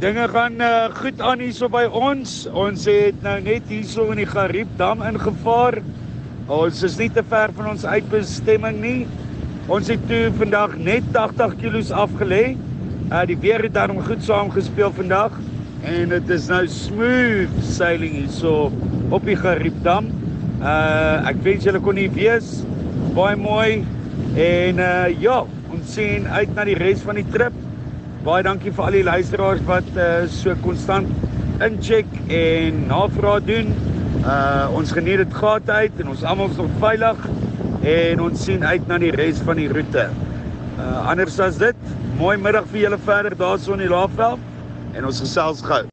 Dinge gaan uh, goed aan hierso by ons. Ons het nou net hierso in die Gariepdam ingevaar. Ons is nie te ver van ons uitbestemming nie. Ons het toe vandag net 80 kg afgelê. Uh die weer het daarom goed saamgespeel vandag en dit is nou smooth sailing hierso op die Gariepdam. Uh ek wens julle kon hier wees. Baie mooi en uh ja, ons sien uit na die res van die trip. Baie dankie vir al die luisteraars wat uh so konstant incheck en navraag doen. Uh ons geniet dit gat uit en ons almal is nog veilig en ons sien uit na die res van die roete. Uh anders as dit, mooi middag vir julle verder daarso in die Laagveld en ons gesels gou.